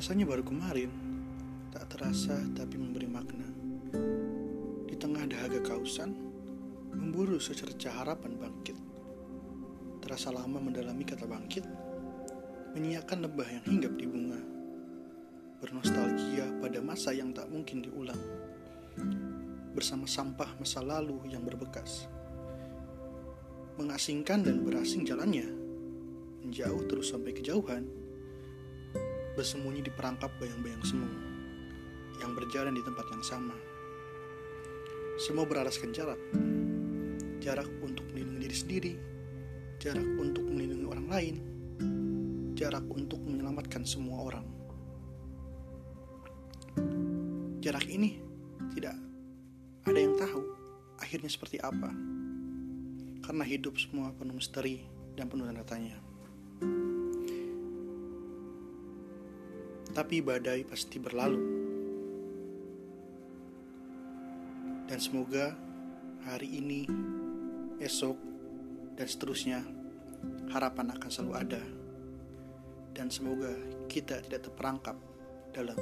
Rasanya baru kemarin, tak terasa tapi memberi makna. Di tengah dahaga kausan, memburu secerca harapan bangkit. Terasa lama mendalami kata bangkit, menyiapkan lebah yang hinggap di bunga. Bernostalgia pada masa yang tak mungkin diulang. Bersama sampah masa lalu yang berbekas. Mengasingkan dan berasing jalannya. Menjauh terus sampai kejauhan. Bersembunyi di perangkap bayang-bayang semu yang berjalan di tempat yang sama. Semua beralaskan jarak. Jarak untuk melindungi diri sendiri, jarak untuk melindungi orang lain, jarak untuk menyelamatkan semua orang. Jarak ini tidak ada yang tahu akhirnya seperti apa. Karena hidup semua penuh misteri dan penuh tanda tanya. Tapi badai pasti berlalu. Dan semoga hari ini, esok, dan seterusnya harapan akan selalu ada. Dan semoga kita tidak terperangkap dalam